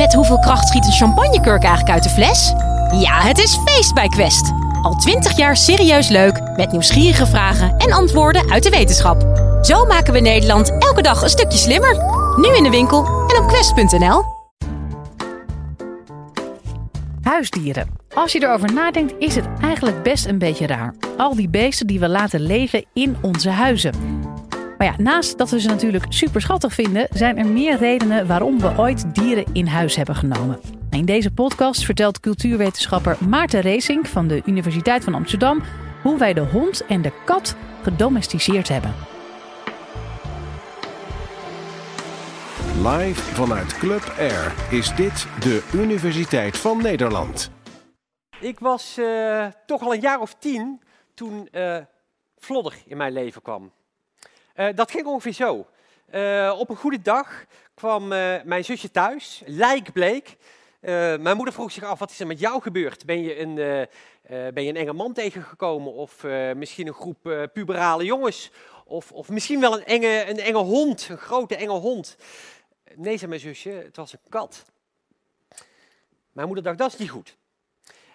Met hoeveel kracht schiet een champagnekurk eigenlijk uit de fles? Ja, het is feest bij Quest. Al twintig jaar serieus leuk, met nieuwsgierige vragen en antwoorden uit de wetenschap. Zo maken we Nederland elke dag een stukje slimmer. Nu in de winkel en op quest.nl. Huisdieren. Als je erover nadenkt, is het eigenlijk best een beetje raar. Al die beesten die we laten leven in onze huizen. Maar ja, naast dat we ze natuurlijk super schattig vinden, zijn er meer redenen waarom we ooit dieren in huis hebben genomen. In deze podcast vertelt cultuurwetenschapper Maarten Racing van de Universiteit van Amsterdam hoe wij de hond en de kat gedomesticeerd hebben. Live vanuit Club Air is dit de Universiteit van Nederland. Ik was uh, toch al een jaar of tien toen uh, Vlodder in mijn leven kwam. Uh, dat ging ongeveer zo. op een goede dag kwam mijn zusje thuis, lijkbleek. mijn moeder vroeg zich af, wat is er met jou gebeurd? Ben je een, ben je een enge man tegengekomen of misschien een groep puberale jongens? Of, of misschien wel een enge, een enge hond, een grote enge hond. Nee, zei mijn zusje, het was een kat. Mijn moeder dacht, dat is niet goed.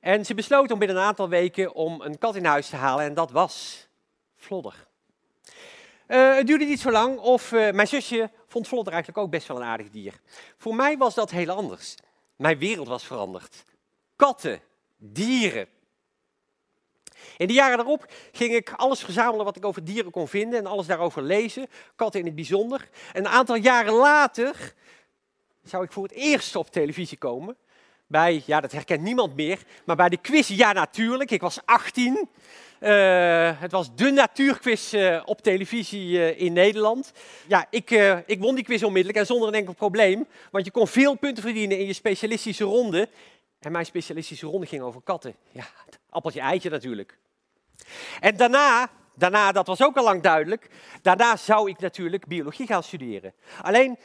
En ze besloot om binnen een aantal weken om een kat in huis te halen en dat was Vlodder. Uh, het duurde niet zo lang of uh, mijn zusje vond Vlodder eigenlijk ook best wel een aardig dier. Voor mij was dat heel anders. Mijn wereld was veranderd. Katten, dieren. In de jaren daarop ging ik alles verzamelen wat ik over dieren kon vinden en alles daarover lezen, katten in het bijzonder. En een aantal jaren later zou ik voor het eerst op televisie komen bij, ja dat herkent niemand meer, maar bij de quiz Ja Natuurlijk. Ik was 18. Uh, eh, het was de natuurquiz uh, op televisie uh, in Nederland. Ja, ik, ik won die quiz onmiddellijk en zonder een enkel probleem. Want je kon veel punten verdienen in je specialistische ronde. En mijn specialistische ronde ging over katten. Ja, appeltje eitje natuurlijk. En daarna, daarna, dat was ook al lang duidelijk, daarna zou ik natuurlijk biologie gaan studeren. Alleen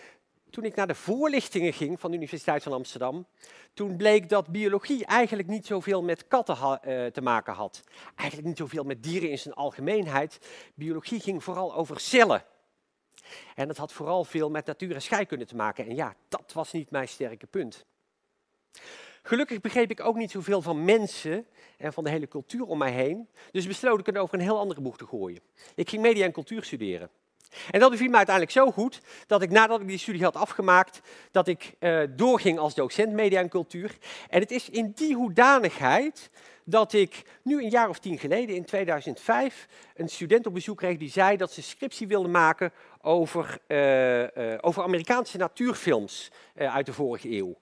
toen ik naar de voorlichtingen ging van de Universiteit van Amsterdam, toen bleek dat biologie eigenlijk niet zoveel met katten uh, te maken had. Eigenlijk niet zoveel met dieren in zijn algemeenheid. Biologie ging vooral over cellen. En dat had vooral veel met natuur en scheikunde te maken. En ja, dat was niet mijn sterke punt. Gelukkig begreep ik ook niet zoveel van mensen en van de hele cultuur om mij heen. Dus besloot ik het over een heel andere boeg te gooien. Ik ging media en cultuur studeren. En dat beviel me uiteindelijk zo goed dat ik nadat ik die studie had afgemaakt, dat ik uh, doorging als docent media en cultuur. En het is in die hoedanigheid dat ik nu een jaar of tien geleden, in 2005, een student op bezoek kreeg die zei dat ze scriptie wilde maken over, uh, uh, over Amerikaanse natuurfilms uit de vorige eeuw.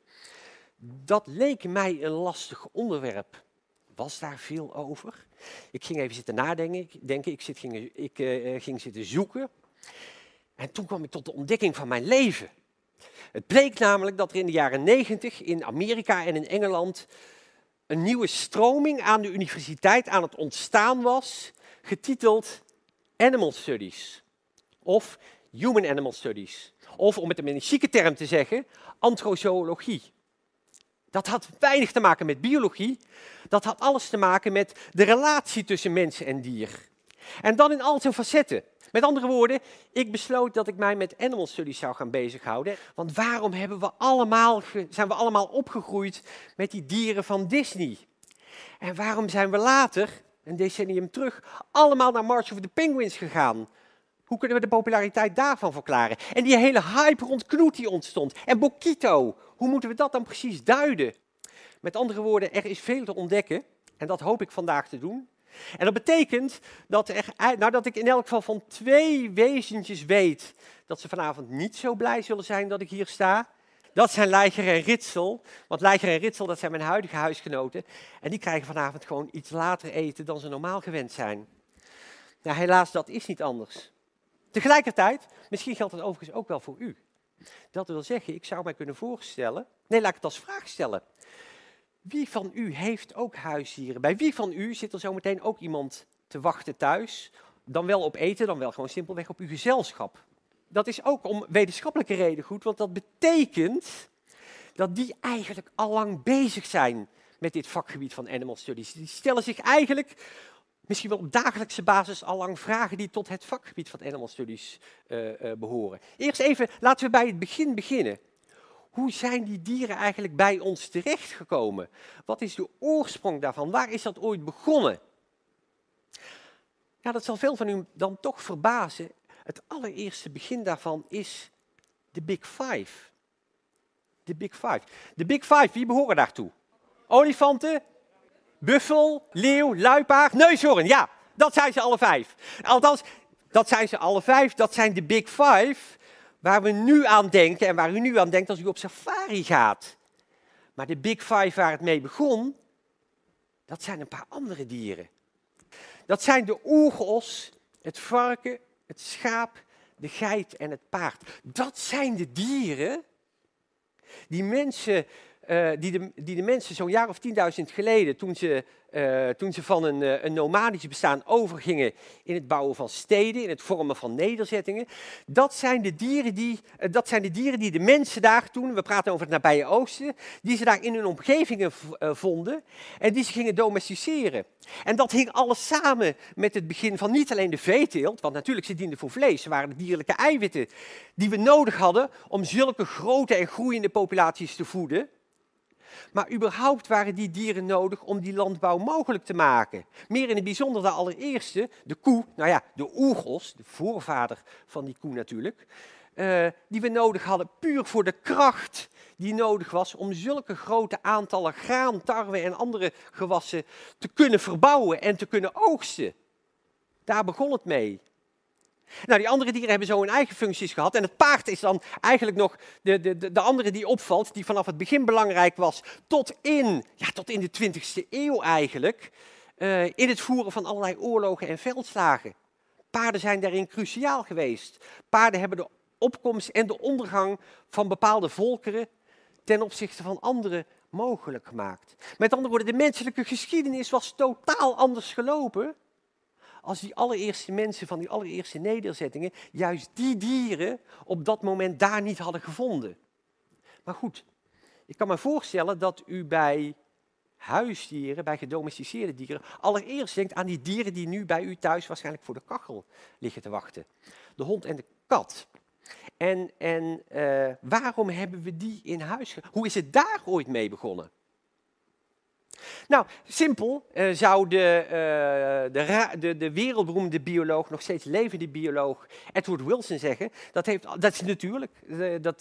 Dat leek mij een lastig onderwerp. Was daar veel over? Ik ging even zitten nadenken. Denken. Ik, zit, ging, ik ging zitten zoeken. En toen kwam ik tot de ontdekking van mijn leven. Het bleek namelijk dat er in de jaren 90 in Amerika en in Engeland een nieuwe stroming aan de universiteit aan het ontstaan was, getiteld Animal Studies of Human Animal Studies. Of om het een chique term te zeggen, antrozoologie. Dat had weinig te maken met biologie, dat had alles te maken met de relatie tussen mens en dier. En dan in al zijn facetten. Met andere woorden, ik besloot dat ik mij met animal studies zou gaan bezighouden. Want waarom hebben we allemaal, zijn we allemaal opgegroeid met die dieren van Disney? En waarom zijn we later, een decennium terug, allemaal naar March of the Penguins gegaan? Hoe kunnen we de populariteit daarvan verklaren? En die hele hype rond Knoet die ontstond. En Bokito, hoe moeten we dat dan precies duiden? Met andere woorden, er is veel te ontdekken. En dat hoop ik vandaag te doen. En dat betekent dat, nou, dat ik in elk geval van twee wezentjes weet dat ze vanavond niet zo blij zullen zijn dat ik hier sta. Dat zijn Leiger en Ritsel. Want Leiger en Ritsel, dat zijn mijn huidige huisgenoten. En die krijgen vanavond gewoon iets later eten dan ze normaal gewend zijn. Nou, helaas, dat is niet anders. Tegelijkertijd, misschien geldt het overigens ook wel voor u. Dat wil zeggen, ik zou mij kunnen voorstellen. Nee, laat ik het als vraag stellen. Wie van u heeft ook huisdieren? Bij wie van u zit er zometeen ook iemand te wachten thuis? Dan wel op eten, dan wel gewoon simpelweg op uw gezelschap. Dat is ook om wetenschappelijke reden goed, want dat betekent dat die eigenlijk al lang bezig zijn met dit vakgebied van animal studies. Die stellen zich eigenlijk misschien wel op dagelijkse basis al lang vragen die tot het vakgebied van animal studies uh, uh, behoren. Eerst even, laten we bij het begin beginnen. Hoe zijn die dieren eigenlijk bij ons terechtgekomen? Wat is de oorsprong daarvan? Waar is dat ooit begonnen? Ja, dat zal veel van u dan toch verbazen. Het allereerste begin daarvan is de Big Five. De Big Five. De Big Five, wie behoren daartoe? Olifanten, buffel, leeuw, luipaard, neushoorn. Ja, dat zijn ze alle vijf. Althans, dat zijn ze alle vijf. Dat zijn de Big Five waar we nu aan denken en waar u nu aan denkt als u op safari gaat. Maar de Big Five waar het mee begon, dat zijn een paar andere dieren. Dat zijn de oeros, het varken, het schaap, de geit en het paard. Dat zijn de dieren die mensen uh, die, de, die de mensen zo'n jaar of 10.000 geleden, toen ze, uh, toen ze van een, uh, een nomadisch bestaan overgingen in het bouwen van steden, in het vormen van nederzettingen, dat zijn de dieren die, dat zijn de, dieren die de mensen daar toen, we praten over het nabije oosten, die ze daar in hun omgevingen vonden en die ze gingen domesticeren. En dat hing alles samen met het begin van niet alleen de veeteelt, want natuurlijk ze dienden voor vlees, ze waren de dierlijke eiwitten die we nodig hadden om zulke grote en groeiende populaties te voeden. Maar überhaupt waren die dieren nodig om die landbouw mogelijk te maken. Meer in het bijzonder de allereerste, de koe, nou ja, de oergos, de voorvader van die koe natuurlijk, uh, die we nodig hadden puur voor de kracht die nodig was om zulke grote aantallen graan, tarwe en andere gewassen te kunnen verbouwen en te kunnen oogsten. Daar begon het mee. Nou, die andere dieren hebben zo hun eigen functies gehad. En het paard is dan eigenlijk nog de, de, de andere die opvalt, die vanaf het begin belangrijk was, tot in, ja, tot in de 20e eeuw eigenlijk, uh, in het voeren van allerlei oorlogen en veldslagen. Paarden zijn daarin cruciaal geweest. Paarden hebben de opkomst en de ondergang van bepaalde volkeren ten opzichte van andere mogelijk gemaakt. Met andere woorden, de menselijke geschiedenis was totaal anders gelopen als die allereerste mensen van die allereerste nederzettingen juist die dieren op dat moment daar niet hadden gevonden. Maar goed, ik kan me voorstellen dat u bij huisdieren, bij gedomesticeerde dieren, allereerst denkt aan die dieren die nu bij u thuis waarschijnlijk voor de kachel liggen te wachten. De hond en de kat. En, en uh, waarom hebben we die in huis? Hoe is het daar ooit mee begonnen? Nou, simpel uh, zou de, uh, de, de, de, wereldberoemde bioloog, nog steeds levende bioloog, Edward Wilson zeggen. Dat, heeft, dat is natuurlijk, uh, dat,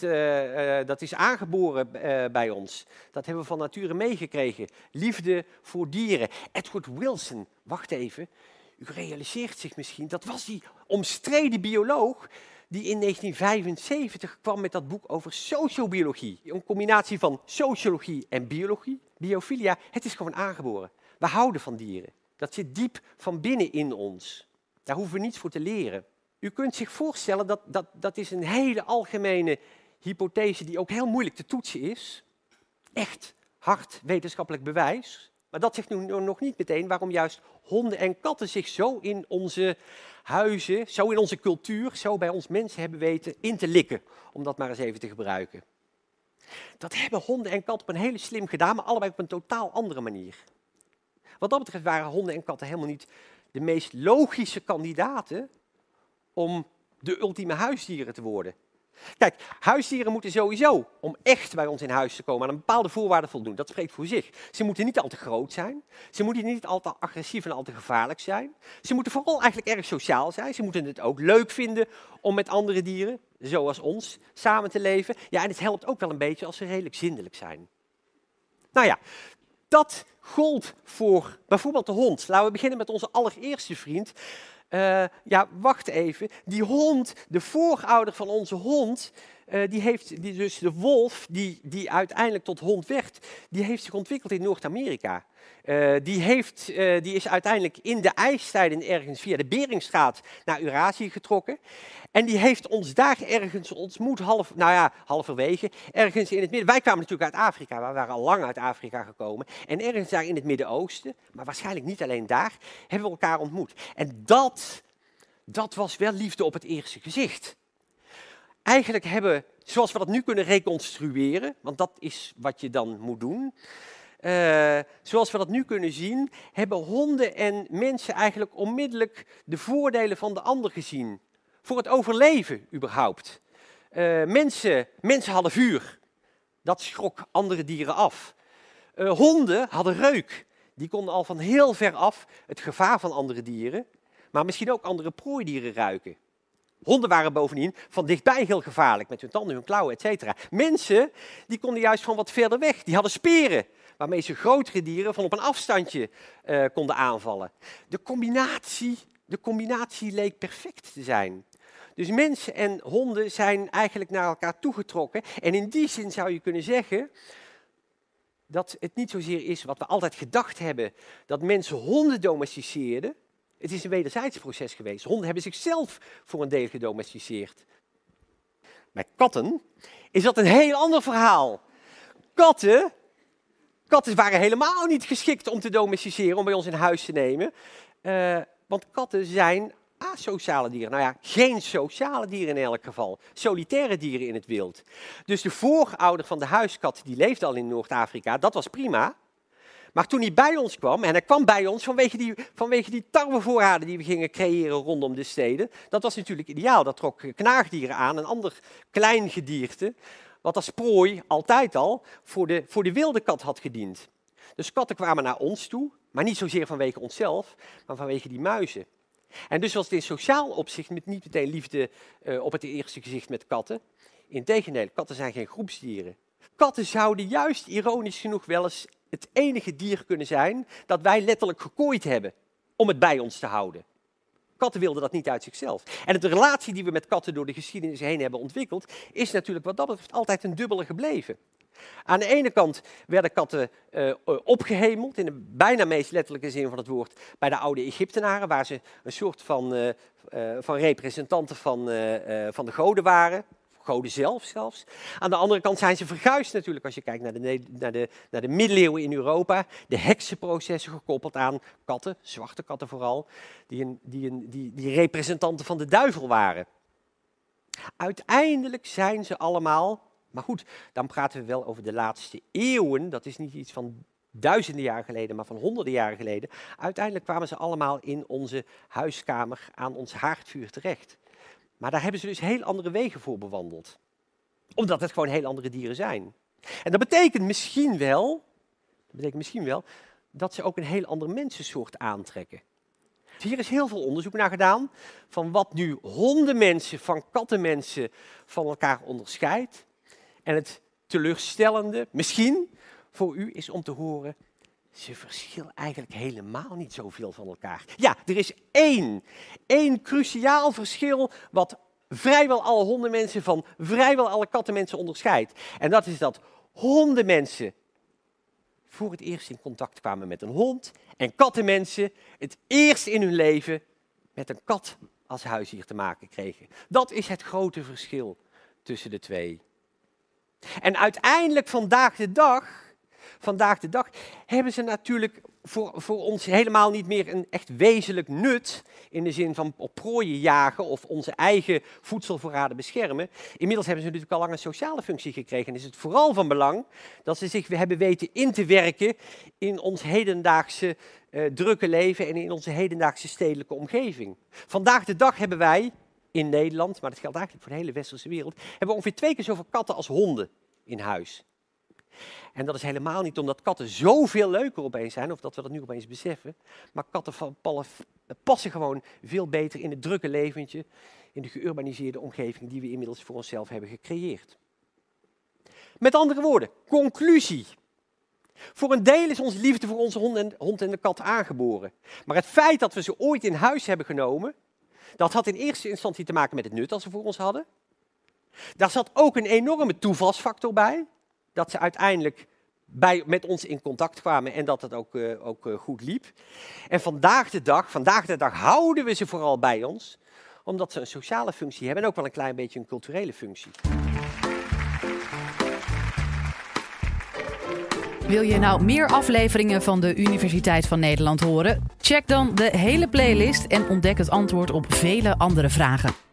dat is aangeboren bij ons. Dat hebben we van nature meegekregen. Liefde voor dieren. Edward Wilson, wacht even, u realiseert zich misschien, dat was die omstreden bioloog die in 1975 kwam met dat boek over sociobiologie. Een combinatie van sociologie en biologie. Biofilia, het is gewoon aangeboren. We houden van dieren. Dat zit diep van binnen in ons. Daar hoeven we niets voor te leren. U kunt zich voorstellen dat dat, dat is een hele algemene hypothese die ook heel moeilijk te toetsen is. Echt hard wetenschappelijk bewijs. Maar dat zegt nu nog niet meteen waarom juist honden en katten zich zo in onze huizen, zo in onze cultuur, zo bij ons mensen hebben weten in te likken, om dat maar eens even te gebruiken. Dat hebben honden en katten op een hele slim gedaan, maar allebei op een totaal andere manier. Wat dat betreft waren honden en katten helemaal niet de meest logische kandidaten om de ultieme huisdieren te worden. Kijk, huisdieren moeten sowieso, om echt bij ons in huis te komen, aan een bepaalde voorwaarde voldoen. Dat spreekt voor zich. Ze moeten niet al te groot zijn. Ze moeten niet al te agressief en al te gevaarlijk zijn. Ze moeten vooral eigenlijk erg sociaal zijn. Ze moeten het ook leuk vinden om met andere dieren, zoals ons, samen te leven. Ja, en het helpt ook wel een beetje als ze redelijk zindelijk zijn. Nou ja, dat gold voor bijvoorbeeld de hond. Laten we beginnen met onze allereerste vriend. Uh, ja, wacht even. Die hond, de voorouder van onze hond, uh, die heeft, die, dus de wolf, die, die uiteindelijk tot hond werd, die heeft zich ontwikkeld in Noord-Amerika. Uh, die, heeft, uh, die is uiteindelijk in de ijstijden ergens via de Beringstraat naar Eurasië getrokken. En die heeft ons daar ergens ontmoet, half, nou ja, halverwege, ergens in het midden. Wij kwamen natuurlijk uit Afrika, we waren al lang uit Afrika gekomen. En ergens daar in het Midden-Oosten, maar waarschijnlijk niet alleen daar, hebben we elkaar ontmoet. En dat, dat was wel liefde op het eerste gezicht. Eigenlijk hebben, zoals we dat nu kunnen reconstrueren, want dat is wat je dan moet doen. Uh, zoals we dat nu kunnen zien, hebben honden en mensen eigenlijk onmiddellijk de voordelen van de ander gezien. Voor het overleven überhaupt. Uh, mensen, mensen hadden vuur. Dat schrok andere dieren af. Uh, honden hadden reuk. Die konden al van heel ver af het gevaar van andere dieren, maar misschien ook andere prooidieren ruiken. Honden waren bovendien van dichtbij heel gevaarlijk, met hun tanden, hun klauwen, etc. Mensen die konden juist van wat verder weg. Die hadden speren, waarmee ze grotere dieren van op een afstandje uh, konden aanvallen. De combinatie, de combinatie leek perfect te zijn. Dus mensen en honden zijn eigenlijk naar elkaar toegetrokken. En in die zin zou je kunnen zeggen dat het niet zozeer is wat we altijd gedacht hebben, dat mensen honden domesticeerden. Het is een wederzijds proces geweest. Honden hebben zichzelf voor een deel gedomesticeerd. Bij katten is dat een heel ander verhaal. Katten, katten waren helemaal niet geschikt om te domesticeren, om bij ons in huis te nemen. Uh, want katten zijn asociale dieren. Nou ja, geen sociale dieren in elk geval. Solitaire dieren in het wild. Dus de voorouder van de huiskat, die leefde al in Noord-Afrika, dat was prima. Maar toen hij bij ons kwam, en hij kwam bij ons vanwege die, vanwege die tarwevoorraden die we gingen creëren rondom de steden, dat was natuurlijk ideaal. Dat trok knaagdieren aan, een ander klein gedierte, wat als prooi altijd al voor de, voor de wilde kat had gediend. Dus katten kwamen naar ons toe, maar niet zozeer vanwege onszelf, maar vanwege die muizen. En dus was het in sociaal opzicht met niet meteen liefde uh, op het eerste gezicht met katten. Integendeel, katten zijn geen groepsdieren. Katten zouden juist ironisch genoeg wel eens het enige dier kunnen zijn dat wij letterlijk gekooid hebben om het bij ons te houden. Katten wilden dat niet uit zichzelf. En de relatie die we met katten door de geschiedenis heen hebben ontwikkeld, is natuurlijk wat dat betreft altijd een dubbele gebleven. Aan de ene kant werden katten uh, opgehemeld, in de bijna meest letterlijke zin van het woord, bij de oude Egyptenaren, waar ze een soort van, uh, van representanten van, van de goden waren. Goden zelf zelfs. Aan de andere kant zijn ze verguisd natuurlijk als je kijkt naar de, naar, de, naar de middeleeuwen in Europa. De heksenprocessen gekoppeld aan katten, zwarte katten vooral, die, een, die, een, die, die representanten van de duivel waren. Uiteindelijk zijn ze allemaal maar goed, dan praten we wel over de laatste eeuwen. Dat is niet iets van duizenden jaar geleden, maar van honderden jaren geleden. Uiteindelijk kwamen ze allemaal in onze huiskamer aan ons haardvuur terecht. Maar daar hebben ze dus heel andere wegen voor bewandeld. Omdat het gewoon heel andere dieren zijn. En dat betekent misschien wel, dat betekent misschien wel dat ze ook een heel ander mensensoort aantrekken. Hier is heel veel onderzoek naar gedaan van wat nu hondenmensen van kattenmensen van elkaar onderscheidt. En het teleurstellende, misschien voor u, is om te horen, ze verschillen eigenlijk helemaal niet zoveel van elkaar. Ja, er is één, één cruciaal verschil wat vrijwel alle hondenmensen van vrijwel alle kattenmensen onderscheidt. En dat is dat hondenmensen voor het eerst in contact kwamen met een hond en kattenmensen het eerst in hun leven met een kat als huisdier te maken kregen. Dat is het grote verschil tussen de twee. En uiteindelijk vandaag de dag, vandaag de dag hebben ze natuurlijk voor, voor ons helemaal niet meer een echt wezenlijk nut in de zin van op prooien jagen of onze eigen voedselvoorraden beschermen. Inmiddels hebben ze natuurlijk al lang een sociale functie gekregen en is het vooral van belang dat ze zich hebben weten in te werken in ons hedendaagse uh, drukke leven en in onze hedendaagse stedelijke omgeving. Vandaag de dag hebben wij in Nederland, maar dat geldt eigenlijk voor de hele westerse wereld, hebben we ongeveer twee keer zoveel katten als honden in huis. En dat is helemaal niet omdat katten zoveel leuker opeens zijn, of dat we dat nu opeens beseffen, maar katten passen gewoon veel beter in het drukke leventje, in de geurbaniseerde omgeving die we inmiddels voor onszelf hebben gecreëerd. Met andere woorden, conclusie. Voor een deel is onze liefde voor onze hond en, hond en de kat aangeboren. Maar het feit dat we ze ooit in huis hebben genomen, dat had in eerste instantie te maken met het nut dat ze voor ons hadden. Daar zat ook een enorme toevalsfactor bij. Dat ze uiteindelijk bij, met ons in contact kwamen en dat het ook, uh, ook uh, goed liep. En vandaag de dag, vandaag de dag houden we ze vooral bij ons, omdat ze een sociale functie hebben en ook wel een klein beetje een culturele functie. Wil je nou meer afleveringen van de Universiteit van Nederland horen? Check dan de hele playlist en ontdek het antwoord op vele andere vragen.